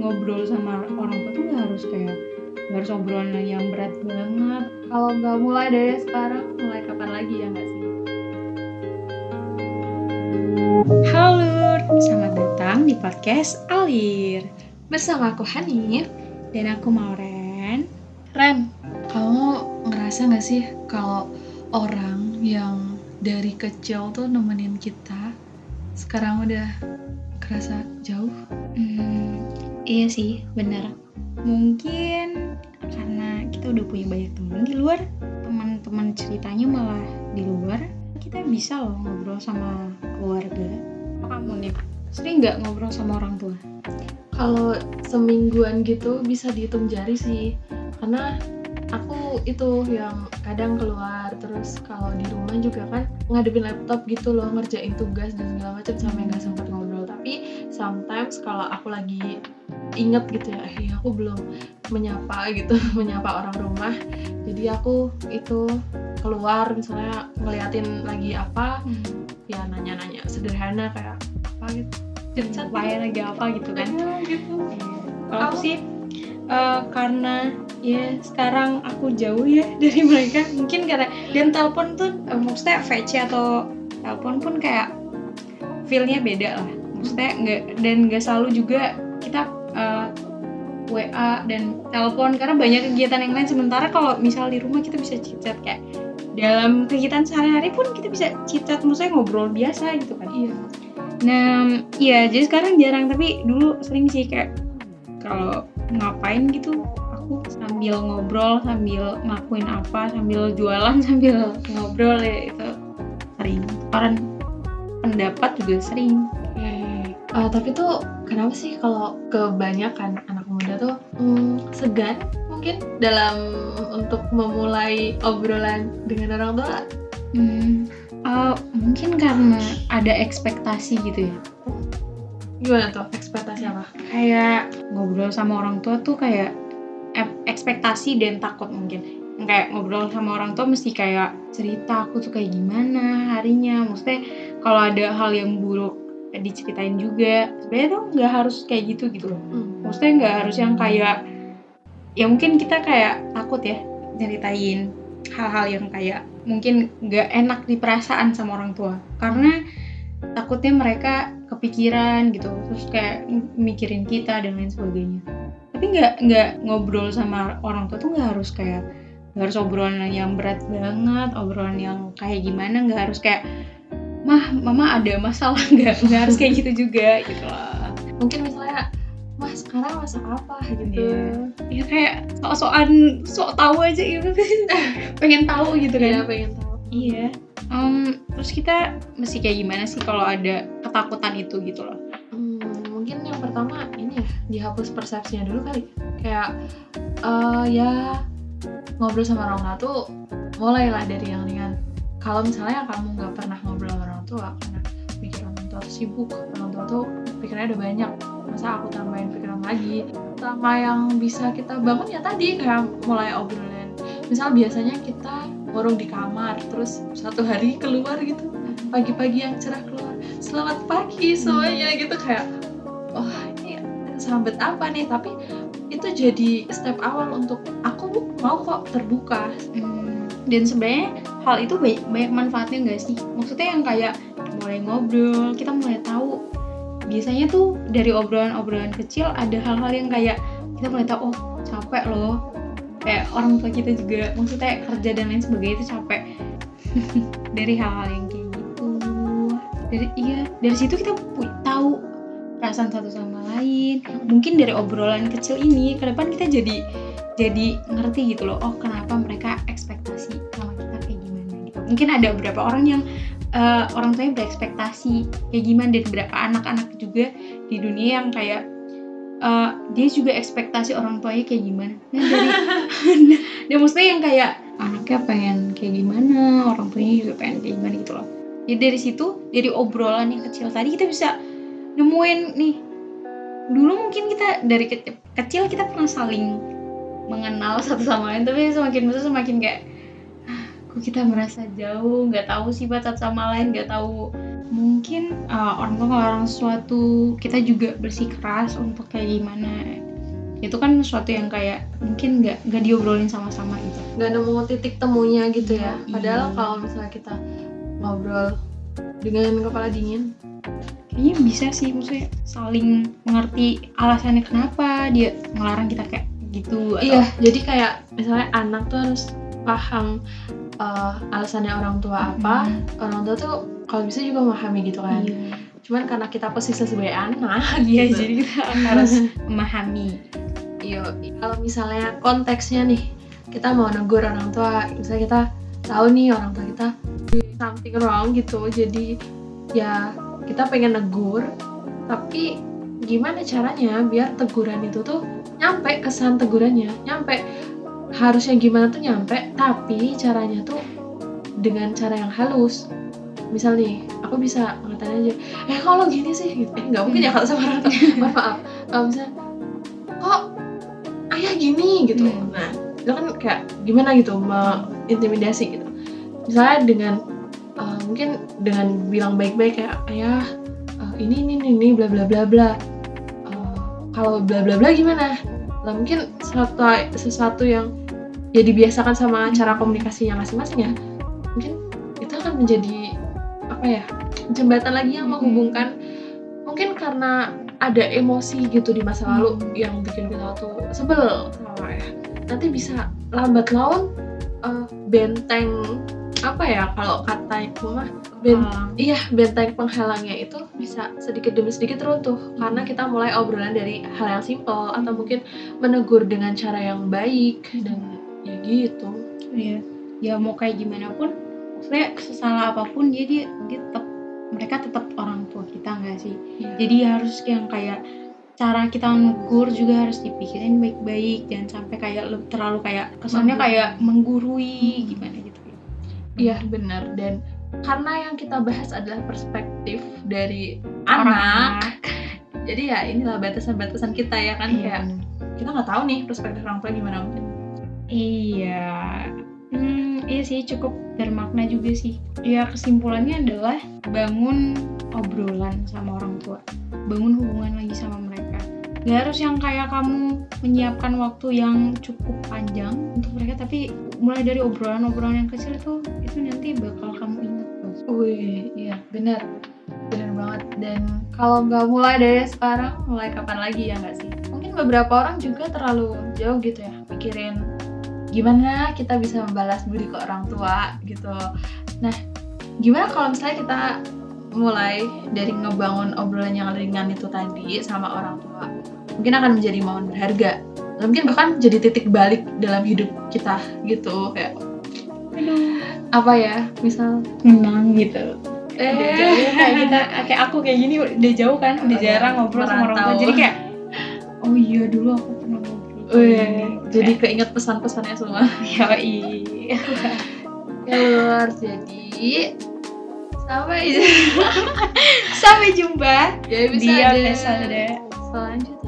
ngobrol sama orang tua tuh nggak harus kayak nggak harus obrolan yang berat banget. Kalau nggak mulai dari sekarang mulai kapan lagi ya nggak sih? Halo, selamat datang di podcast Alir. Bersama aku Hanif Dan aku Mauren. Ren, kamu ngerasa gak sih kalau orang yang dari kecil tuh nemenin kita sekarang udah kerasa jauh? Hmm, iya sih, benar. Mungkin karena kita udah punya banyak teman di luar, teman-teman ceritanya malah di luar, kita bisa loh ngobrol sama keluarga. Kamu nih, sering nggak ngobrol sama orang tua? Kalau semingguan gitu bisa dihitung jari sih, karena aku itu yang kadang keluar terus kalau di rumah juga kan ngadepin laptop gitu loh ngerjain tugas dan segala macam sampai nggak sempat ngobrol tapi sometimes kalau aku lagi inget gitu ya eh aku belum menyapa gitu menyapa orang rumah jadi aku itu keluar misalnya ngeliatin lagi apa hmm. ya nanya-nanya sederhana kayak apa gitu cerita lagi apa gitu kan ya, gitu. kalau aku sih uh, karena ya sekarang aku jauh ya dari mereka mungkin karena dan telepon tuh uh, maksudnya VC atau telepon pun kayak feelnya beda lah maksudnya nggak dan nggak selalu juga kita uh, eh, WA dan telepon karena banyak kegiatan yang lain. Sementara kalau misal di rumah kita bisa chat kayak dalam kegiatan sehari-hari pun kita bisa chat maksudnya ngobrol biasa gitu kan. Iya. Nah iya jadi sekarang jarang tapi dulu sering sih kayak kalau ngapain gitu aku sambil ngobrol sambil ngelakuin apa sambil jualan sambil ngobrol ya itu sering. Orang pendapat juga sering uh, tapi tuh kenapa sih kalau kebanyakan anak muda tuh hmm, segan mungkin dalam untuk memulai obrolan dengan orang tua? Hmm, uh, mungkin karena ada ekspektasi gitu ya. Gimana tuh ekspektasi apa? Kayak ngobrol sama orang tua tuh kayak ekspektasi dan takut mungkin. Kayak ngobrol sama orang tua mesti kayak cerita aku tuh kayak gimana harinya? Maksudnya kalau ada hal yang buruk diceritain juga. Sebenarnya tuh nggak harus kayak gitu gitu hmm. maksudnya nggak harus yang kayak ya mungkin kita kayak takut ya ceritain hal-hal yang kayak mungkin nggak enak di perasaan sama orang tua. Karena takutnya mereka kepikiran gitu terus kayak mikirin kita dan lain sebagainya. Tapi nggak nggak ngobrol sama orang tua tuh nggak harus kayak nggak harus obrolan yang berat banget obrolan yang kayak gimana nggak harus kayak mah mama ada masalah nggak? Nggak harus kayak gitu juga gitu lah. Mungkin misalnya mas sekarang masak apa? gitu. Ya kayak sok-sokan sok tahu aja gitu. Pengen tahu gitu kan? Ya, pengen tahu. Iya. Um, terus kita mesti kayak gimana sih kalau ada ketakutan itu gitu loh? Hmm, mungkin yang pertama ini ya dihapus persepsinya dulu kali. Kayak uh, ya ngobrol sama orang tuh mulailah dari yang ringan. Kalau misalnya kamu nggak pernah ngobrol tua karena pikir orang tua tuh sibuk orang tua tuh pikirannya udah banyak. Masa aku tambahin pikiran lagi? Sama yang bisa kita bangun ya tadi kayak mulai obrolan. Misal biasanya kita ngurung di kamar terus satu hari keluar gitu pagi-pagi yang cerah keluar selamat pagi semuanya gitu kayak oh ini sambet apa nih? Tapi itu jadi step awal untuk aku mau kok terbuka. Hmm. dan sebenarnya hal itu banyak, banyak manfaatnya enggak sih? Maksudnya yang kayak mulai ngobrol kita mulai tahu. Biasanya tuh dari obrolan-obrolan kecil ada hal-hal yang kayak kita mulai tahu oh capek loh. Kayak orang tua kita juga maksudnya kerja dan lain sebagainya itu capek. Dari hal-hal yang kayak gitu. Dari iya dari situ kita tahu perasaan satu sama lain. Mungkin dari obrolan kecil ini ke depan kita jadi jadi ngerti gitu loh oh kenapa mereka ekspektasi mungkin ada beberapa orang yang uh, orang tuanya berekspektasi kayak gimana dan beberapa anak-anak juga di dunia yang kayak uh, dia juga ekspektasi orang tuanya kayak gimana. Nah dari dia maksudnya yang kayak anaknya pengen kayak gimana orang tuanya juga pengen kayak gimana gitu loh. Jadi dari situ dari obrolan yang kecil tadi kita bisa nemuin nih dulu mungkin kita dari kecil, kita pernah saling mengenal satu sama lain tapi semakin besar semakin kayak kok kita merasa jauh nggak tahu sifat satu sama lain nggak tahu. Mungkin uh, orang tua ngelarang sesuatu kita juga bersikeras untuk kayak gimana. Itu kan sesuatu yang kayak mungkin nggak nggak diobrolin sama-sama gitu. Nggak nemu titik temunya gitu ya. Iya. padahal kalau misalnya kita ngobrol dengan kepala dingin kayaknya bisa sih maksudnya saling mengerti alasannya kenapa dia ngelarang kita kayak gitu atau iya jadi kayak misalnya anak tuh harus paham uh, alasannya orang tua apa Hmm. orang tua tuh kalau bisa juga memahami gitu kan iya cuman karena kita posisi sebagai anak Iya, gitu. jadi kita harus memahami Iya, kalau misalnya konteksnya nih, kita mau negur orang tua, misalnya kita tahu nih orang tua kita doing something wrong gitu, jadi ya kita pengen negur, tapi gimana caranya biar teguran itu tuh nyampe kesan tegurannya, nyampe harusnya gimana tuh nyampe, tapi caranya tuh dengan cara yang halus. Misal nih, aku bisa ngatain aja, eh kalau gini sih, gitu. Eh, nggak mungkin ya kalau sama orang maaf, maaf. Kalau misalnya, kok ayah gini gitu Hmm. nah itu kan kayak gimana gitu mengintimidasi gitu misalnya dengan uh, mungkin dengan bilang baik-baik kayak ayah uh, ini ini ini, ini bla bla bla bla Uh, kalau bla bla bla gimana lah mungkin sesuatu sesuatu yang ya dibiasakan sama cara komunikasinya masing-masing ya mungkin itu akan menjadi apa ya jembatan lagi yang menghubungkan mungkin karena ada emosi gitu di masa lalu yang bikin kita tuh sebel sama ya nanti bisa lambat laun eh, benteng apa ya kalau kata itu mah ben- Halang. iya benteng penghalangnya itu bisa sedikit demi sedikit runtuh karena kita mulai obrolan dari hal yang simpel atau mungkin menegur dengan cara yang baik dan ya gitu Iya. Ya mau kayak gimana pun, maksudnya sesalah apa pun dia dia, dia tetap mereka tetap orang tua kita nggak sih? Jadi harus yang kayak cara kita negur juga harus dipikirin baik-baik jangan sampai kayak terlalu kayak kesannya kayak menggurui gimana. Iya benar dan karena yang kita bahas adalah perspektif dari Orang anak, jadi ya inilah batasan-batasan kita ya kan Iya. kayak kita nggak tahu nih perspektif orang tua gimana mungkin. Iya. Hmm, iya sih cukup bermakna juga sih. Ya kesimpulannya adalah bangun obrolan sama orang tua. Bangun hubungan lagi sama mereka. Gak harus yang kayak kamu menyiapkan waktu yang cukup panjang untuk mereka, tapi mulai dari obrolan-obrolan yang kecil itu itu nanti bakal kamu ingat Bos. Wih, iya benar, benar banget. Dan kalau nggak mulai dari sekarang, mulai kapan lagi ya nggak sih? Mungkin beberapa orang juga terlalu jauh gitu ya, mikirin gimana kita bisa membalas budi ke orang tua gitu. Nah, gimana kalau misalnya kita mulai dari ngebangun obrolan yang ringan itu tadi sama orang tua, mungkin akan menjadi momen berharga. Mungkin bahkan jadi titik balik dalam hidup kita gitu kayak Aduh, apa ya misal tenang gitu. eh Udah jauh kayak kita, kayak aku kayak gini udah jauh kan, udah Udah jarang ngobrol sama orang tua. Jadi kayak, oh iya dulu aku pernah ngobrol. kayak Wih, gini. jadi keinget pesan-pesannya semua. Yoi. Ya luar, jadi sampai Sampai jumpa ya di bisa episode selanjutnya.